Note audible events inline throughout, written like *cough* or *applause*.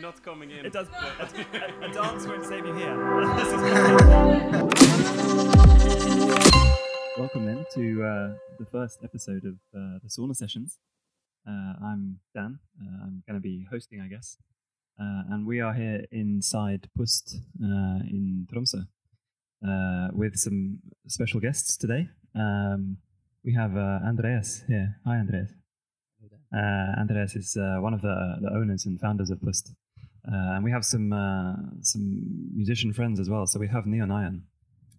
not coming in. It does. A, a dance won't save you here. *laughs* Welcome then to uh, the first episode of uh, the sauna sessions. Uh, I'm Dan. Uh, I'm going to be hosting, I guess. Uh, and we are here inside Pust uh, in Tromsø with some special guests today. Um, we have Andreas here. Hi, Andreas. Andreas is one of the, the owners and founders of Pust. Uh, and we have some uh, some musician friends as well. So we have Neon Ion.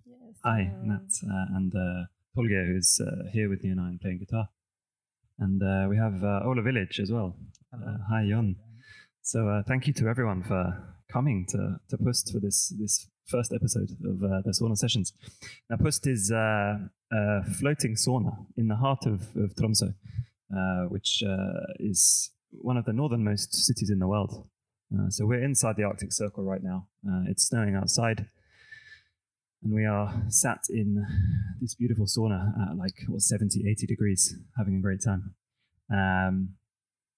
Yes, Hi, hello. Nat, uh, and uh, Tolga, who's uh, here with Neon Ion playing guitar. And uh, we have uh, Ola Village as well. Uh, hi, Jon. So uh, thank you to everyone for coming to, to Pust for this this first episode of uh, the sauna sessions. Now, Pust is uh, a floating sauna in the heart of, of Tromsø, uh, which uh, is one of the northernmost cities in the world. Uh, so we're inside the Arctic Circle right now. Uh, it's snowing outside, and we are sat in this beautiful sauna at like what 70, 80 degrees, having a great time. Um,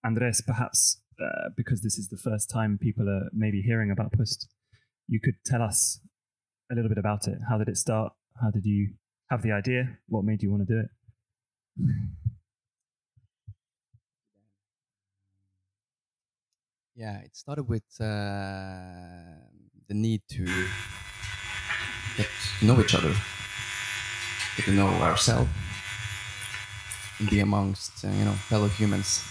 Andreas, perhaps uh, because this is the first time people are maybe hearing about Pust, you could tell us a little bit about it. How did it start? How did you have the idea? What made you want to do it? Yeah, it started with uh, the need to get to know each other, get to know ourselves, and be amongst uh, you know fellow humans.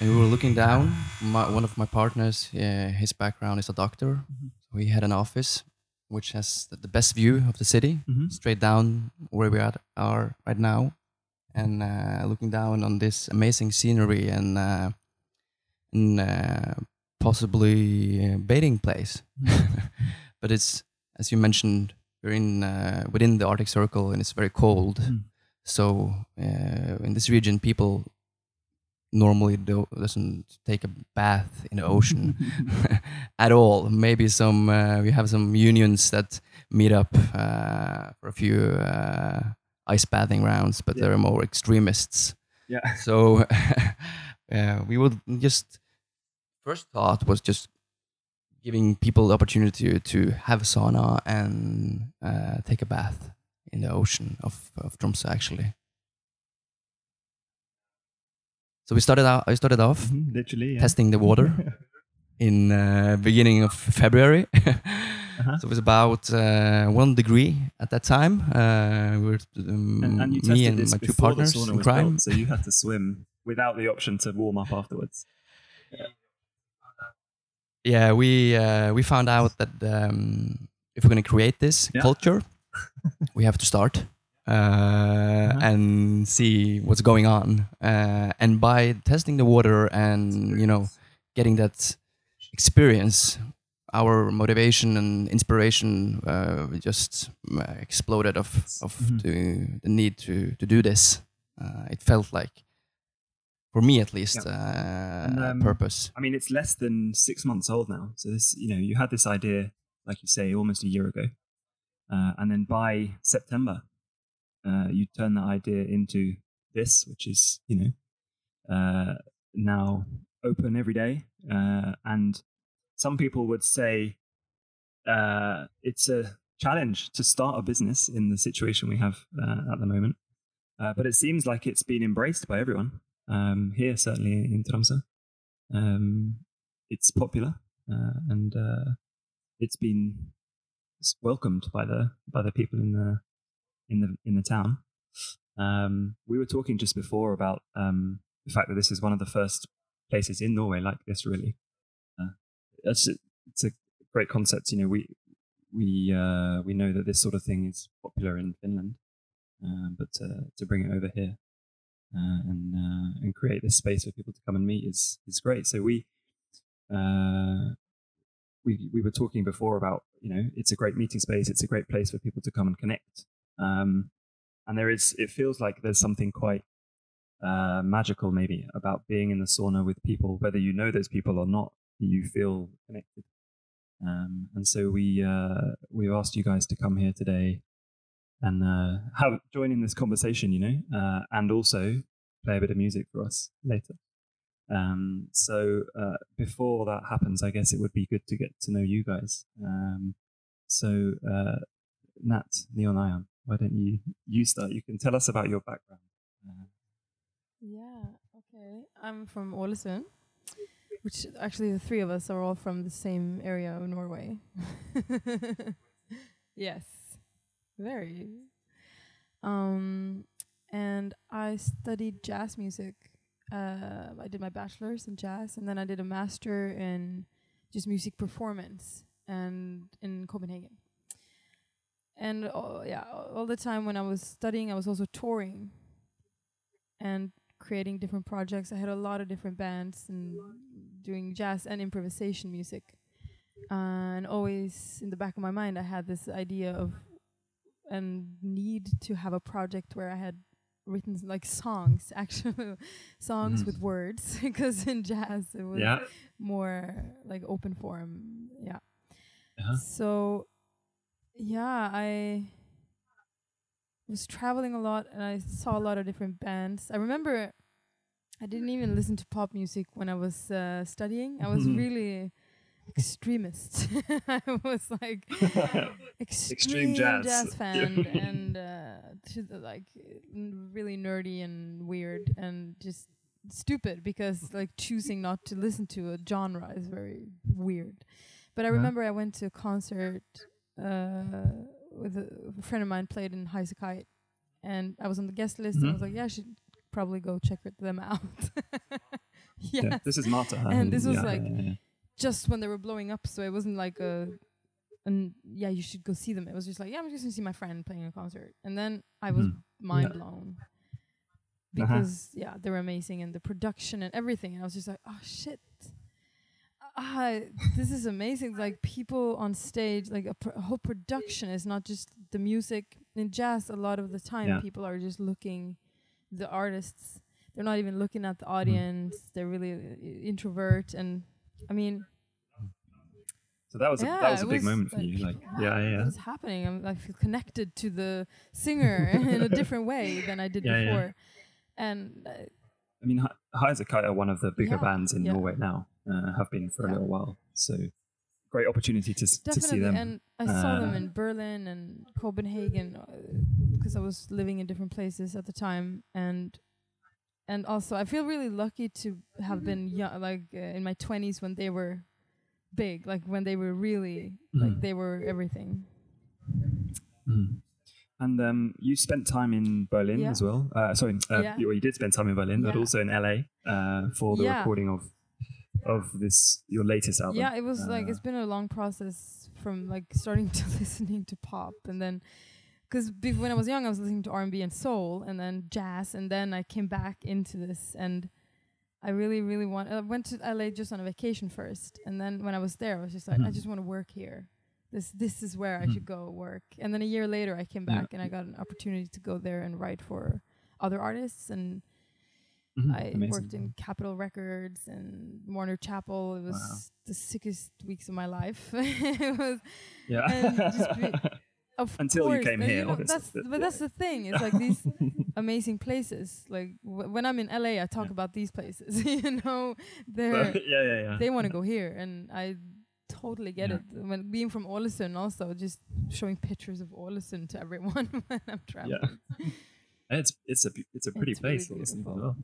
and we were looking down. My, one of my partners, uh, his background is a doctor, so he had an office which has the- best view of the city, Mhm. straight down where we are, are right now, and uh, looking down on this amazing scenery and. And uh, possibly a baiting place. *laughs* but it's as you mentioned, we're in uh, within the Arctic Circle and it's very cold. Mm. So uh, in this region, people normally do, doesn't take a bath in the ocean *laughs* *laughs* at all. Maybe some uh, we have some unions that meet up uh, for a few uh, ice bathing rounds, but Yeah. they're more extremists. Yeah. So uh, we would just first thought was just giving people the opportunity to, to have a sauna and uh, take a bath in the ocean of, of Tromsø actually. So we started out. I started off Mhm, *laughs* Literally, yeah. testing the water *laughs* in uh, beginning of February. *laughs* Uh-huh. So it was about uh, one degree at that time. Uh, we were um, And, and me and my two partners in crime. built, so you had to swim without the option to warm up afterwards. yeah we uh, we found out that um, if we're going to create this Yeah. culture *laughs* we have to start uh, and see what's going on uh, and by testing the water and you know getting that experience our motivation and inspiration uh, just uh, exploded of of Mhm. the, the need to to do this uh, it felt like for me at least uh, And, um, purpose I mean, it's less than six months old now. So this, you know, you had this idea, like you say, almost a year ago, uh, and then by September, uh, you turn that idea into this, which is, you know, uh, now open every day. Uh, and some people would say uh, it's a challenge to start a business in the situation we have uh, at the moment. Uh, but it seems like it's been embraced by everyone um, here, certainly in Tromsø. Um, it's popular uh, and uh, it's been welcomed by the by the people in the in the in the town. Um, we were talking just before about um, the fact that this is one of the first places in Norway like this. Really, uh, it's, a, it's a great concept. You know, we we uh, we know that this sort of thing is popular in Finland, uh, but to, to bring it over here uh, and uh, and create this space for people to come and meet is is great. So we uh, we we were talking before about you know it's a great meeting space. It's a great place for people to come and connect. Um, and there is it feels like there's something quite uh, magical maybe about being in the sauna with people, whether you know those people or not. You feel connected. Um, and so we uh, we've asked you guys to come here today and uh, have join in this conversation, you know, uh, and also play a bit of music for us later. Um, so uh, before that happens, I guess it would be good to get to know you guys. Um, so uh, Nat, Neon Ion, why don't you you start? You can tell us about your background. Yeah, okay. I'm from Ålesund, which actually the three of us are all from the same area of Norway. *laughs* yes, very. Um, and I studied jazz music. Uh, I did my bachelor's in jazz, and then I did a master in just music performance and in Copenhagen. And uh, yeah, all the time when I was studying, I was also touring and creating different projects. I had a lot of different bands and doing jazz and improvisation music. Uh, and always in the back of my mind, I had this idea of and need to have a project where I had written like songs, *laughs* actual songs Mhm. with words, *laughs* because in jazz it was yeah. more like open form. Yeah. Uh-huh. So, yeah, I was traveling a lot and I saw a lot of different bands. I remember I didn't even listen to pop music when I was uh, studying. I was Mhm. *laughs* really extremist. *laughs* I was like *laughs* extreme, jazz. jazz *laughs* fan and uh, to the, like really nerdy and weird and just stupid because like choosing not to listen to a genre is very weird. But I Uh-huh. remember I went to a concert uh, with a, friend of mine played in Highasakite, and I was on the guest list. And I Mhm. was like, yeah, I should probably go check it- them out. yes. Yeah, this is Marta. And this was Yeah, like- yeah. Just when they were blowing up, so it wasn't like a, and yeah, you should go see them. It was just like, yeah, I'm just gonna see my friend playing a concert, and then I was Mhm. mind Yeah. blown Uh-huh. because yeah, they were amazing and the production and everything. And I was just like, oh shit, ah, this is amazing. Like people on stage, like a, pr- a whole production is not just the music. In jazz, a lot of the time, Yeah. people are just looking the artists. They're not even looking at the Mm. audience. They're really uh, introvert, and I mean, So that was a, that was a big moment for like, you. Like, yeah, yeah, What is happening? I'm, I feel connected to the singer *laughs* in a different way than I did Yeah, yeah. before. And uh, I mean, Highasakite are one of the bigger Yeah, bands in yeah. Norway now. Uh, have been for a little while. So great opportunity to s- to see definitely, them. and I saw them Uh, in Berlin and Copenhagen because I was living in different places at the time, and and also I feel really lucky to have been young, like uh, in my twenties when they were big, like when they were really like Mhm. they were everything. Mm. And um, you spent time in Berlin Yeah. as well. Uh, sorry, uh, Yeah. you, well, you did spend time in Berlin, but also in LA uh, for the Yeah. recording of of this your latest album. Yeah, it was like Uh, it's been a long process from like starting *laughs* to listening to pop and then because when I was young I was listening to R&B and soul and then jazz and then I came back into this and I really really want I went to LA just on a vacation first and then when I was there I was just like I Mhm. just want to work here. This this is where I Mhm. should go work. And then a year later I came Yeah. back and I got an opportunity to go there and write for other artists and mhm, I amazing. worked in Capitol Records and Warner Chappell. It was Wow. the sickest weeks of my life. *laughs* it was yeah. *laughs* and just be- of Until you came here, know, obviously, That's, but yeah. that's the thing. It's like these *laughs* amazing places. Like w- when I'm in LA, I talk Yeah. about these places. *laughs* you know, they're *laughs* yeah, yeah, yeah. they want to go here, and I totally get it. When being from Ålesund, also just showing pictures of Ålesund to everyone when I'm traveling. Yeah, It's it's a it's a pretty It's place, as well.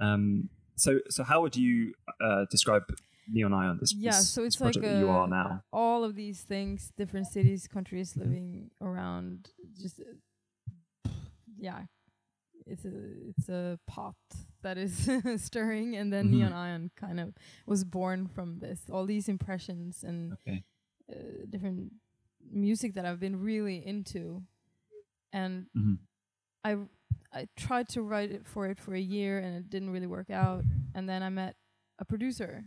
Um, so so how would you uh, describe Neon Ion? This Yeah, this, so it's like that you are now. all of these things, different cities, countries Mm-hmm. living around. Just uh, yeah, it's a it's a pot that is *laughs* stirring, and then Mhm. Neon Ion kind of was born from this. All these impressions and Okay. uh, different music that I've been really into, and Mhm. I I tried to write it for it for a year, and it didn't really work out. And then I met a producer.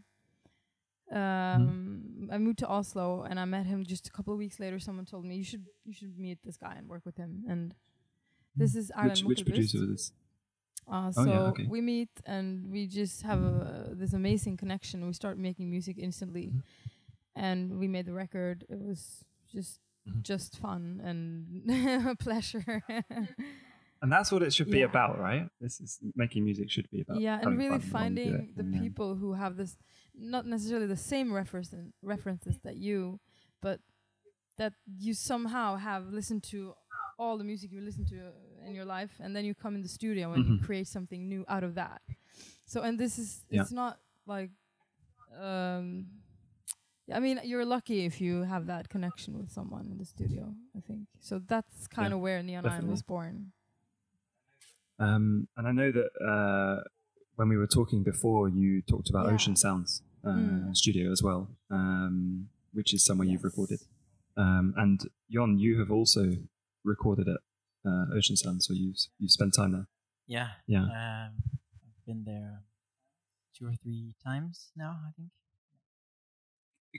Um, I moved to Oslo, and I met him just a couple of weeks later. Someone told me you should you should meet this guy and work with him. And this is Erlend Which which producer was this? Uh, Oh, so yeah, okay. we meet and we just have a, this amazing connection. We start making music instantly, Mhm. and we made the record. It was just Mhm. just fun and *laughs* a pleasure. And that's what it should be about, right? This is making music should be about. yeah, and really fun while you do finding the yeah. people who have this not necessarily the same reference references that you, but that you somehow have listened to all the music you listen to in your life, and then you come in the studio and you Mhm. create something new out of that. So, and this is Yeah. it's not like. Um, I mean, you're lucky if you have that connection with someone in the studio. I think so. That's kind of where Neon Ion was born. Um, and I know that uh, when we were talking before, you talked about Yeah. Ocean Sounds uh, Mm. studio as well, um, which is somewhere you've recorded. Um, and Jon, you have also recorded at uh, Ocean Sounds, so you've you've spent time there. Yeah. Yeah. Um, I've been there two or three times now, I think.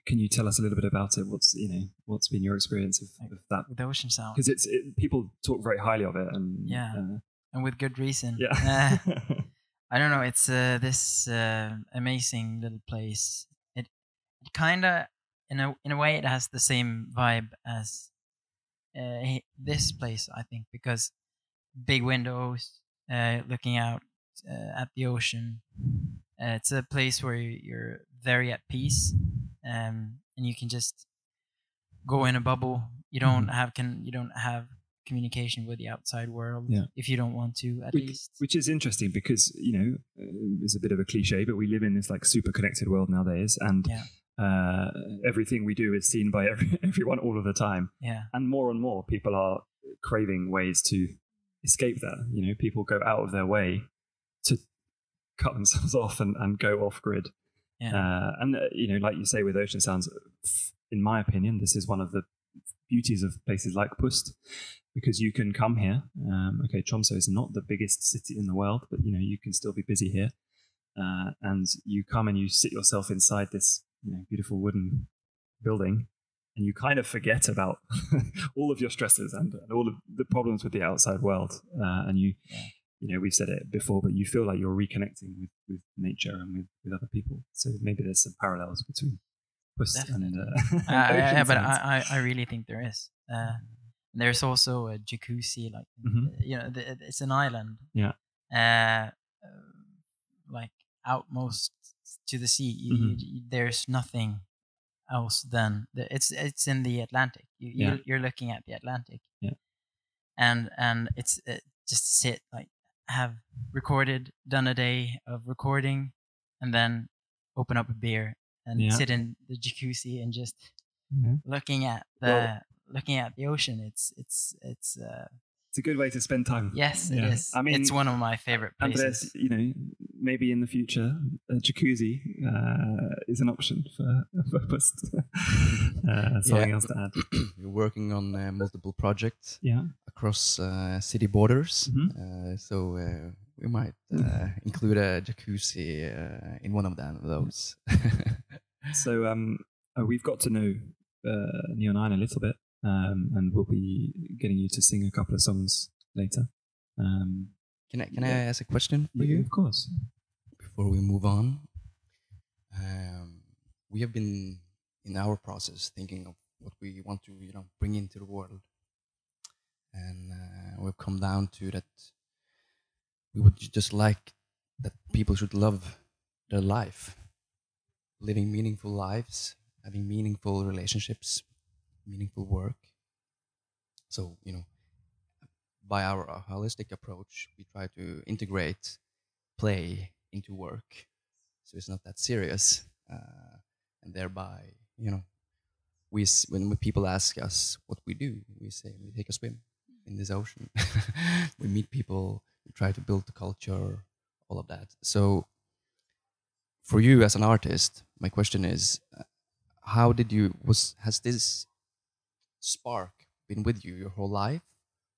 Can you tell us a little bit about it? What's you know what's been your experience of, of that? With the ocean sound. Because it's it, people talk very highly of it, and Yeah. uh, And with good reason. yeah. *laughs* *laughs* I don't know. It's uh, this uh, amazing little place. It, it kind of, in a in a way, it has the same vibe as uh, this place. I think because big windows, uh, looking out uh, at the ocean. Uh, it's a place where you- you're very at peace, um, and you can just go in a bubble. You don't Mhm. have can you don't have communication with the outside world Yeah. if you don't want to at which, least. which is interesting because you know uh, it's a bit of a cliche, but we live in this like super connected world nowadays, and Yeah. uh, everything we do is seen by *laughs* every, everyone all of the time, Yeah. and more and more people are craving ways to escape that. You know, people go out of their way to cut themselves *laughs* off and, and go off grid. Yeah. Uh, and uh, you know, like you say with Ocean Sounds, in my opinion, this is one of the beauties of places like Pust, because you can come here. Um, okay, Tromsø is not the biggest city in the world, but you know you can still be busy here, uh, and you come and you sit yourself inside this you know, beautiful wooden building, and you kind of forget about *laughs* all of your stresses and, and all of the problems with the outside world, uh, and you. You know, we've said it before, but you feel like you're reconnecting with, with nature and with, with other people. So maybe there's some parallels between Pust and, uh, *laughs* Uh, yeah, yeah, but I, I, I really think there is. Uh, there's also a jacuzzi, like Mhm. uh, you know, the, it's an island. Yeah. Uh, uh, like outmost to the sea. You, Mhm. you, you- there's nothing else than the, it's it's in the Atlantic. You, Yeah. you're, you're looking at the Atlantic. Yeah. And and it's uh, just sit like have recorded, done a day of recording, and then open up a beer and Yeah. sit in the jacuzzi and just Yeah. looking at the Well- looking at the ocean. It's it's it's uh, It's a good way to spend time. yes, Yeah. it is. I mean, it's one of my favorite places. Andreas, you know, maybe in the future, a jacuzzi uh, is an option for, *laughs* for Pust. uh, something Yeah. else to add. *clears throat* We're working on uh, multiple projects Yeah. across uh, city borders. Mhm. Uh, so uh, we might uh, *laughs* include a jacuzzi uh, in one of them. Those. *laughs* So um, uh, we've got to know uh, Neon Ion a little bit, um, and we'll be getting you to sing a couple of songs later. Um, can I can I ask a question for you Of course. before we move on? Um, we have been in our process thinking of what we want to you know bring into the world, and uh, we've come down to that we would just like that people should love their life, living meaningful lives, having meaningful relationships, meaningful work. So, you know, by our holistic approach, we try to integrate play into work. So it's not that serious. Uh, and thereby, you know, we, when when people ask us what we do, we say we take a swim in this ocean. *laughs* we meet people, we try to build the culture, all of that. So, for you as an artist, my question is, uh, how did you was has this spark been with you your whole life,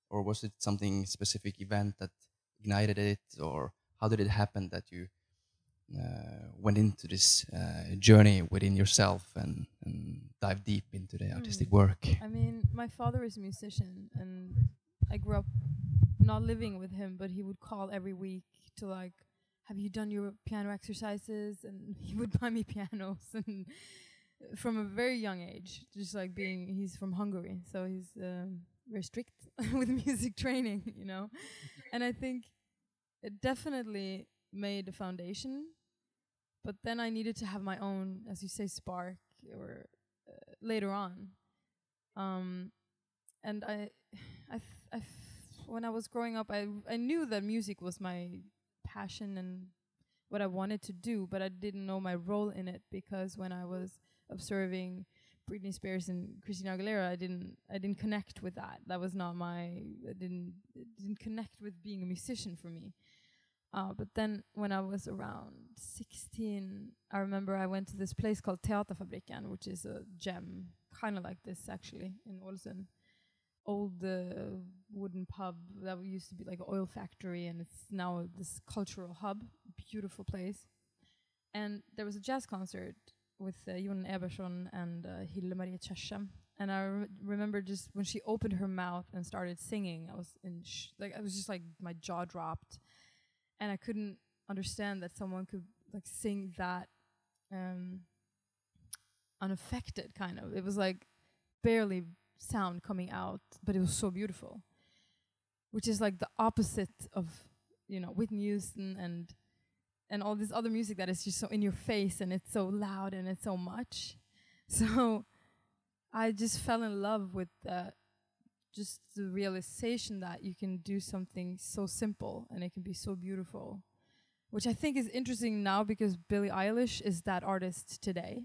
or was it something specific event that ignited it, or how did it happen that you uh, went into this uh, journey within yourself and, and dive deep into the artistic work? I mean, my father is a musician, and I grew up not living with him, but he would call every week to like, "Have you done your piano exercises?" And *laughs* he would buy me pianos, and from a very young age, just like being, he's from Hungary, so he's um, very strict *laughs* with music training, you know. and I think it definitely made a foundation. But then I needed to have my own, as you say, spark or uh, later on. Um, and I, I, I when I was growing up, I I knew that music was my passion and what I wanted to do, but I didn't know my role in it because when I was observing Britney Spears and Christina Aguilera, I didn't I didn't connect with that. That was not my I didn't didn't connect with being a musician for me. Uh, but then when I was around 16, I remember I went to this place called Teaterfabrikken, which is a gem, kind of like this actually in Ålesund. Old uh, wooden pub that used to be like an oil factory, and it's now this cultural hub. Beautiful place. And there was a jazz concert with uh, Jon Eberson and uh, Hilde Marie. And I re- remember just when she opened her mouth and started singing, I was in like I was just like my jaw dropped, and I couldn't understand that someone could like sing that um, unaffected. Kind of, it was like barely sound coming out, but it was so beautiful. Which is like the opposite of you know Whitney Houston and and all this other music that is just so in your face and it's so loud and it's so much. *laughs* So I just fell in love with uh, just the realization that you can do something so simple and it can be so beautiful, which I think is interesting now because Billie Eilish is that artist today.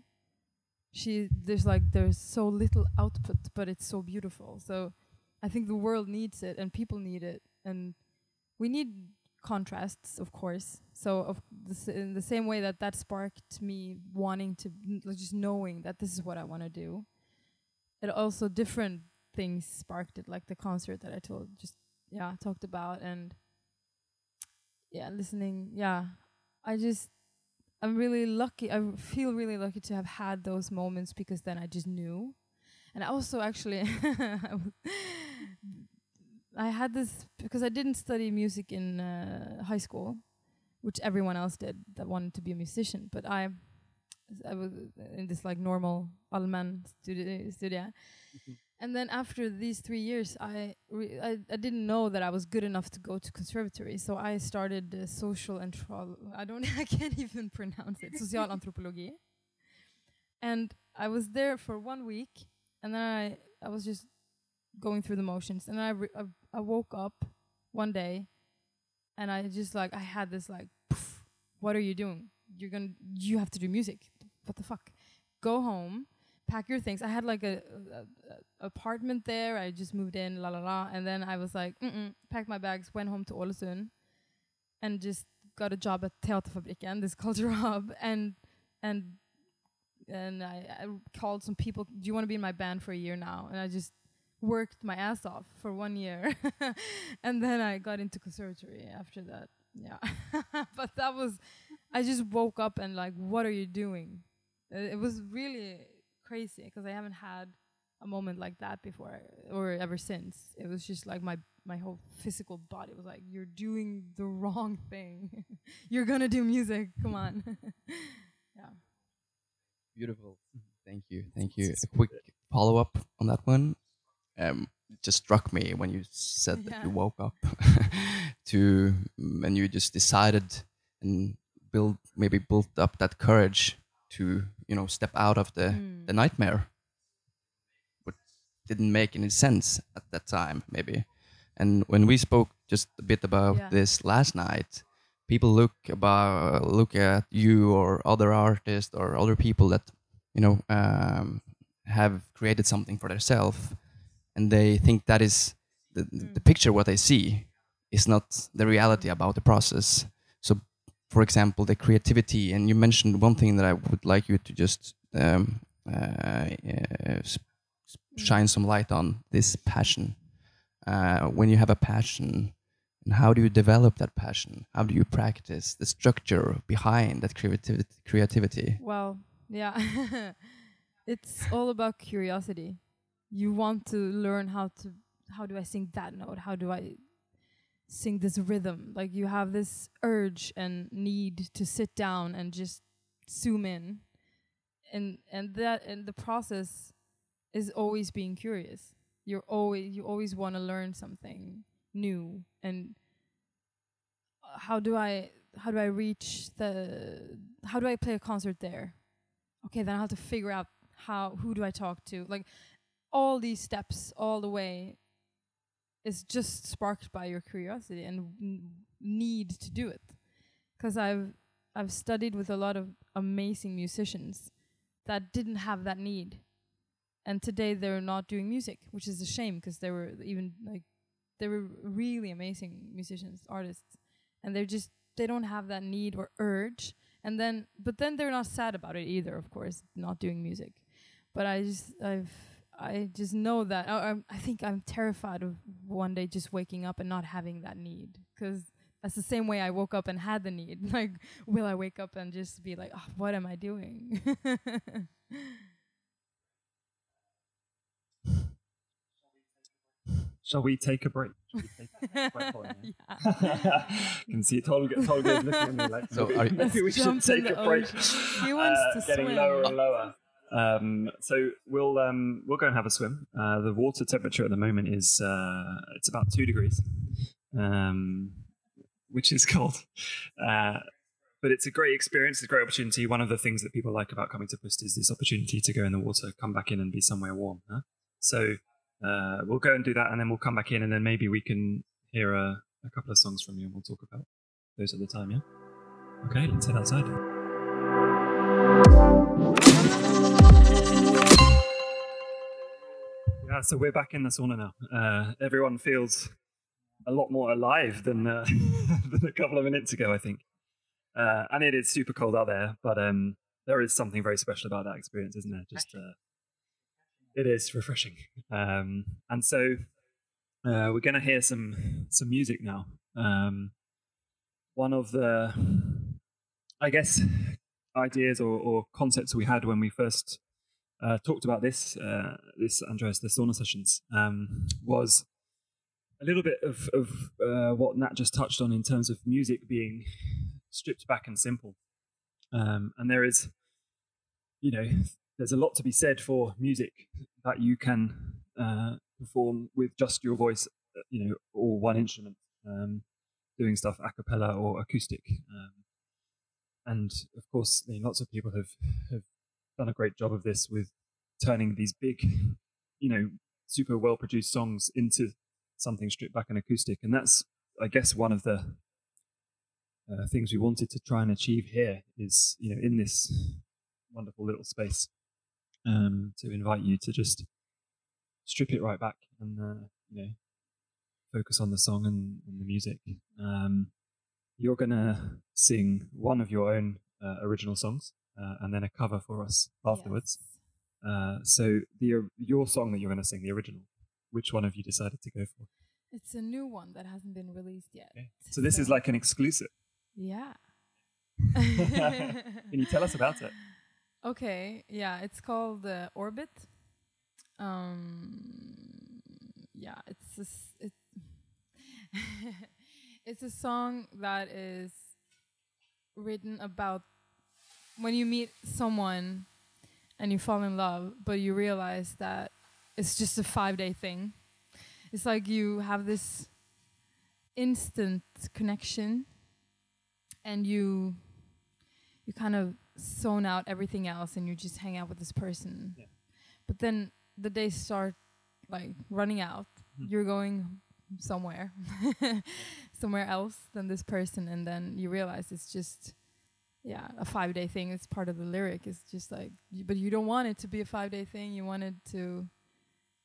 She there's like there's so little output, but it's so beautiful. So I think the world needs it and people need it and we need contrasts, of course. So, of in the same way that that sparked me wanting to, just knowing that this is what I want to do, it also different things sparked it, like the concert that I told, just yeah, talked about, and yeah, listening. Yeah, I just, I'm really lucky. I feel really lucky to have had those moments because then I just knew. And I also actually, *laughs* I had this because I didn't study music in uh, high school, which everyone else did that wanted to be a musician. But I, I was in this like normal allmän studi- studia, and then after these three years, I, re- I I didn't know that I was good enough to go to conservatory. So I started uh, social anthro. I don't. *laughs* I can't even pronounce it. Social anthropology. And I was there for one week, and then I I was just going through the motions. And I, I I woke up one day and I just like I had this like what are you doing? You're gonna you have to do music. What the fuck? Go home pack your things. I had like a, a, a apartment there. I just moved in la la la. And then I was like mm-mm, packed my bags went home to Ålesund and just got a job at Teaterfabrikken this *laughs* culture hub. And and and I, I called some people do you want to be in my band for a year now? And I just worked my ass off for one year *laughs* and then I got into conservatory after that. Yeah. *laughs* but that was I just woke up and like what are you doing? Uh, It was really crazy because I haven't had a moment like that before or ever since. It was just like my my whole physical body was like you're doing the wrong thing. *laughs* you're going to do music. Come on. yeah. Beautiful. Thank you. Thank you. A quick follow up on that one. Um, it just struck me when you said that you woke up *laughs* to and you just decided and build maybe built up that courage to you know step out of the Mm. the nightmare, which didn't make any sense at that time maybe. And when we spoke just a bit about Yeah. this last night, people look about look at you or other artists or other people that you know um, have created something for themselves, and they think that is the, the Mm. picture what they see is not the reality about the process. So, for example, the creativity, and you mentioned one thing that I would like you to just um, uh, uh, s- shine some light on this passion. Uh, when you have a passion, and how do you develop that passion? How do you practice the structure behind that creativity? Creativity. Well, yeah. *laughs* it's all about curiosity. You want to learn how to how do I sing that note? How do I sing this rhythm? Like you have this urge and need to sit down and just zoom in. And and that and the process is always being curious. you're always you always want to learn something new and uh, how do I how do I reach the how do I play a concert there? Okay, then I have to figure out how who do I talk to? Like all these steps all the way is just sparked by your curiosity and need to do it. Cuz I've I've studied with a lot of amazing musicians that didn't have that need. And today they're not doing music, which is a shame because they were even like they were really amazing musicians, artists. And they're just they don't have that need or urge. And then but then they're not sad about it either, of course, not doing music. But I just I've I just know that I, I'm- think I'm terrified of one day just waking up and not having that need because that's the same way I woke up and had the need. *laughs* Like, will I wake up and just be like, oh, what am I doing? *laughs* Shall we take a break? Shall take a break? *laughs* yeah. can see Tolga, Tolga is looking at me like, So maybe, are you- maybe we should jump take the a break. He wants Uh, to getting swim. lower and lower. Um, so we'll um, we'll go and have a swim. Uh, the water temperature at the moment is uh, it's about two degrees, um, which is *laughs* cold. Uh, but it's a great experience, it's a great opportunity. One of the things that people like about coming to Pust is this opportunity to go in the water, come back in, and be somewhere warm. Huh? So uh, we'll go and do that, and then we'll come back in, and then maybe we can hear a, a couple of songs from you, and we'll talk about those at the time. Yeah. Okay, let's head outside. Yeah, so we're back in the sauna now. Uh, everyone feels a lot more alive than uh, *laughs* than a couple of minutes ago, I think. Uh, and it is super cold out there, but um, there is something very special about that experience, isn't there? Just uh, it is refreshing. Um, and so uh, we're going to hear some some music now. Um, one of the, I guess, ideas or, or concepts we had when we first uh, talked about this, uh, this Andreas, the sauna sessions, um, was a little bit of, of uh, what Nat just touched on in terms of music being stripped back and simple. Um, and there is, you know, there's a lot to be said for music that you can uh, perform with just your voice, uh, you know, or one instrument, um, doing stuff a cappella or acoustic. And of course, lots of people have, have done a great job of this with turning these big, you know, super well produced songs into something stripped back and acoustic. And that's, I guess, one of the uh, things we wanted to try and achieve here is, you know, in this wonderful little space, um, to invite you to just strip it right back and, uh, you know, focus on the song and, and the music. Um, you're gonna sing one of your own uh, original songs uh, and then a cover for us afterwards. Uh, so the your song that you're going to sing, the original, which one have you decided to go for? It's a new one that hasn't been released yet. Okay. So this is like an exclusive. Yeah. *laughs* Can you tell us about it? *laughs* Okay, yeah, it's called uh, Orbit. Um, yeah, it's a, it, *laughs* it's a song that is written about when you meet someone and you fall in love, but you realize that it's just a five day thing. It's like you have this instant connection and you you kind of zone out everything else and you just hang out with this person. Yeah. But then the days start like running out. Mhm. You're going somewhere, *laughs* somewhere else than this person, and then you realize it's just yeah a five day thing. It's part of the lyric. It's just like, but you don't want it to be a five day thing. You want it to.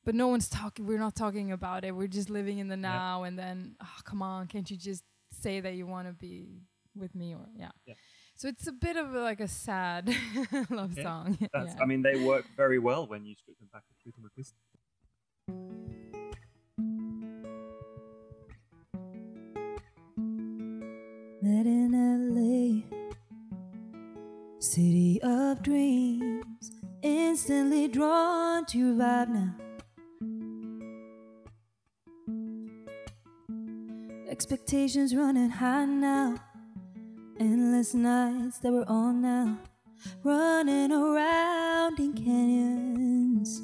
But no one's talking. We're not talking about it. We're just living in the Yeah. now. And then, oh, come on, can't you just say that you want to be with me? Or yeah. Yeah. So it's a bit of a, like a sad *laughs* love Okay. song. *laughs* That's, yeah. I mean, they work very well when you strip them back and treat city of dreams, instantly drawn to your vibe now. Expectations running high now, endless nights that we're on now, running around in canyons.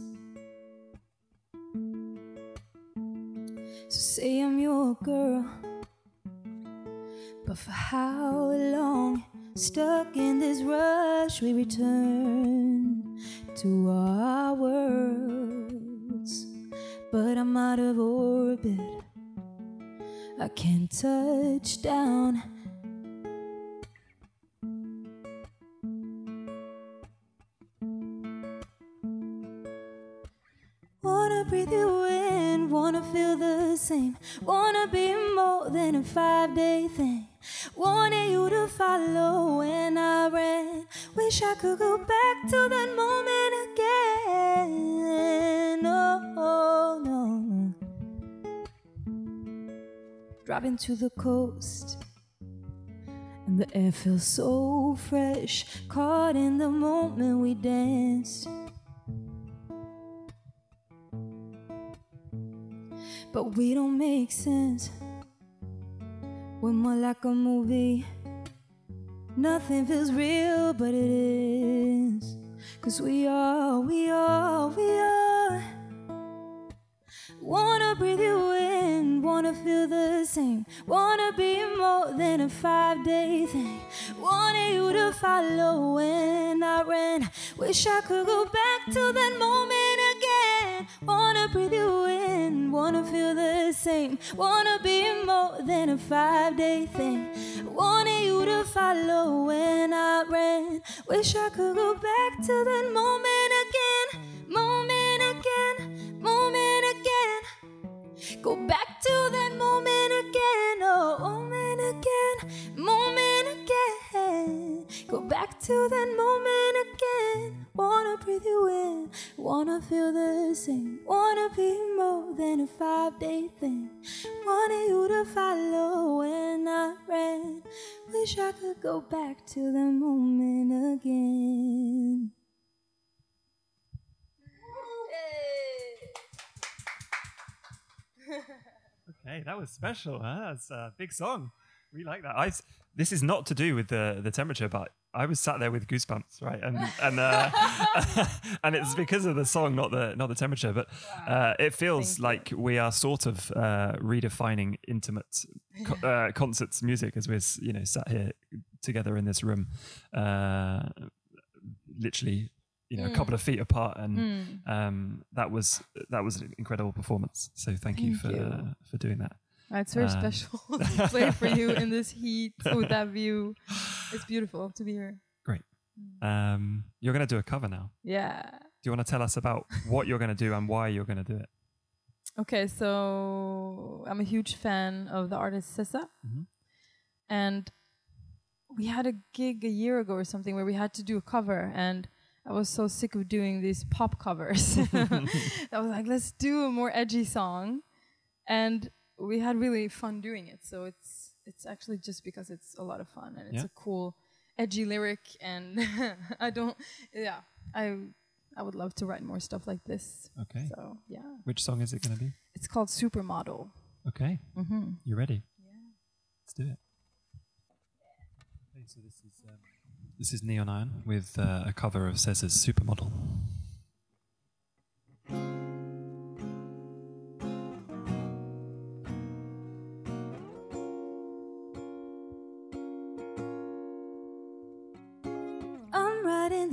So say I'm your girl. But for how long? Stuck in this rush, we return to our worlds. But I'm out of orbit. I can't touch down. Wanna breathe you in, wanna feel the same. Wanna be more than a five day thing. Wanted you to follow when I ran. Wish I could go back to that moment again. No, no. Driving to the coast. And the air feels so fresh. Caught in the moment we danced. But we don't make sense. We're more like a movie. Nothing feels real, but it is. Cause we are, we are, we are. Wanna breathe you in, wanna feel the same. Wanna be more than a five day thing. Wanted you to follow when I ran. Wish I could go back to that moment. Wanna breathe you in, wanna feel the same. Wanna be more than a five day thing. Wanted you to follow when I ran. Wish I could go back to that moment again. Moment again, moment again. Go back to that moment again, oh, moment again, moment again. Go back to that moment again. Wanna breathe you in, wanna feel the same. Wanna be more than a five day thing. Wanted you to follow when I ran. Wish I could go back to that moment again. *laughs* Okay, that was special. Huh? That's a big song. We like that. I this is not to do with the the temperature, but I was sat there with goosebumps, right? And *laughs* and uh, *laughs* and it's because of the song, not the not the temperature. But uh, it feels Thank like we are sort of uh, redefining intimate co- *laughs* uh, concerts music as we're you know sat here together in this room, uh, literally you know a couple of feet apart, and Mm. um, that was that was an incredible performance. So thank, you for you. for doing that. It's very Uh, special *laughs* to *laughs* play for you in this heat with that view. It's beautiful to be here. Great. Um, you're going to do a cover now. Yeah. Do you want to tell us about what you're going to do and why you're going to do it? Okay, so I'm a huge fan of the artist SZA. Mhm. And we had a gig a year ago or something where we had to do a cover and I was so sick of doing these pop covers. *laughs* I was like, let's do a more edgy song. And we had really fun doing it. So it's it's actually just because it's a lot of fun and it's Yeah. a cool edgy lyric and *laughs* I don't yeah, I I would love to write more stuff like this. Okay. So yeah. Which song is it going to be? It's called Supermodel. Okay. Mm-hmm. You ready? Yeah. Let's do it. Okay, so this is um, this is Neon Ion with uh, a cover of SZA's Supermodel.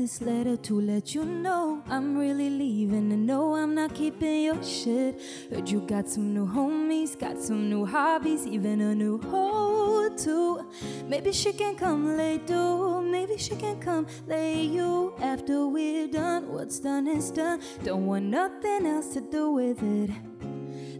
This letter to let you know I'm really leaving and no, I'm not keeping your shit. Heard you got some new homies, got some new hobbies, even a new hoe too. Maybe she can come lay do, maybe she can come lay you after we're done. What's done is done, don't want nothing else to do with it.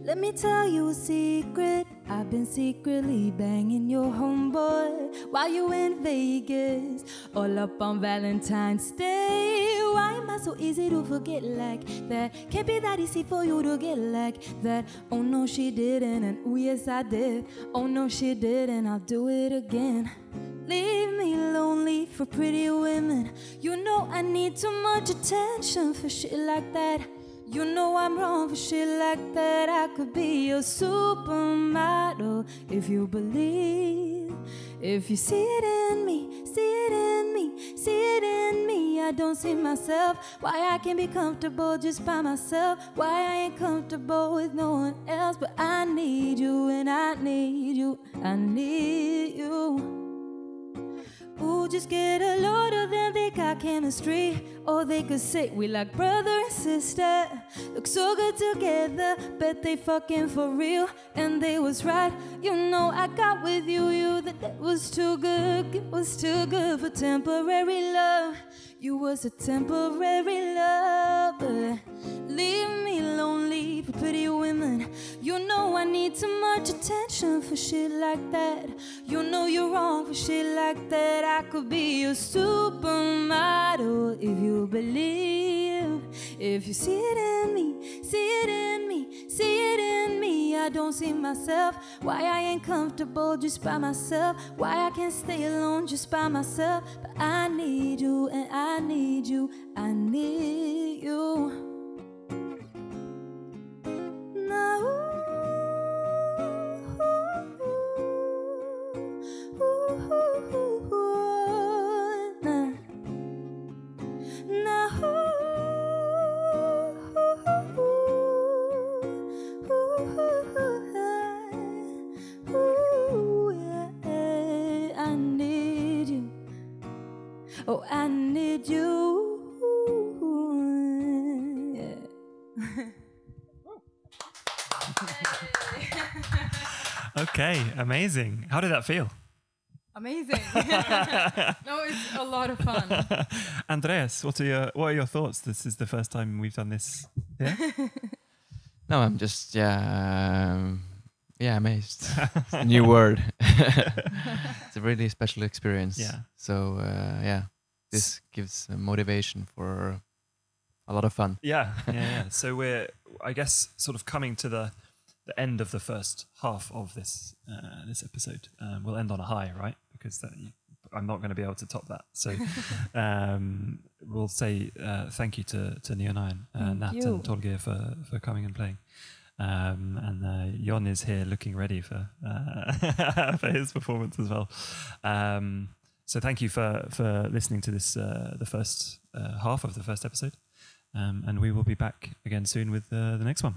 Let me tell you a secret. I've been secretly banging your homeboy while you in Vegas, all up on Valentine's Day. Why am I so easy to forget like that? Can't be that easy for you to get like that. Oh no, she didn't, and oh yes, I did. Oh no, she didn't, I'll do it again. Leave me lonely for pretty women. You know I need too much attention for shit like that. You know I'm wrong for shit like that. I could be your supermodel if you believe If you see it in me, see it in me, see it in me. I don't see myself. Why I can be comfortable just by myself. Why I ain't comfortable with no one else. But I need you and I need you. I need you. Ooh, just get a load of them, they got chemistry. Or they could say we like brother and sister. Look so good together, bet they fucking for real. And they was right, you know I got with you, you that that was too good, it was too good for temporary love. You was a temporary love, but leave me too much attention for shit like that. You know you're wrong for shit like that. I could be your supermodel if you believe. If you see it in me, see it in me, see it in me. I don't see myself. Why I ain't comfortable just by myself. Why I can't stay alone just by myself. But I need you and I need you. I need you. I *laughs* Okay, amazing. How did that feel? Amazing. *laughs* *laughs* no, it's a lot of fun. Andreas, what are your what are your thoughts? This is the first time we've done this. Yeah. No, I'm just yeah, um, yeah, amazed. It's a new word. it's a really special experience. Yeah. So uh, yeah, this gives uh, motivation for a lot of fun. Yeah, yeah, yeah. So we're, I guess, sort of coming to the the end of the first half of this uh, this episode. Um, we'll end on a high, right? Because that, I'm not going to be able to top that. So *laughs* um, we'll say uh, thank you to to Neon Ion, uh, Nat, you. and Torgeir for for coming and playing. Um, and uh, Jon is here looking ready for uh, *laughs* for his performance as well. Um, so thank you for for listening to this uh, the first uh, half of the first episode. Um, and we will be back again soon with uh, the next one.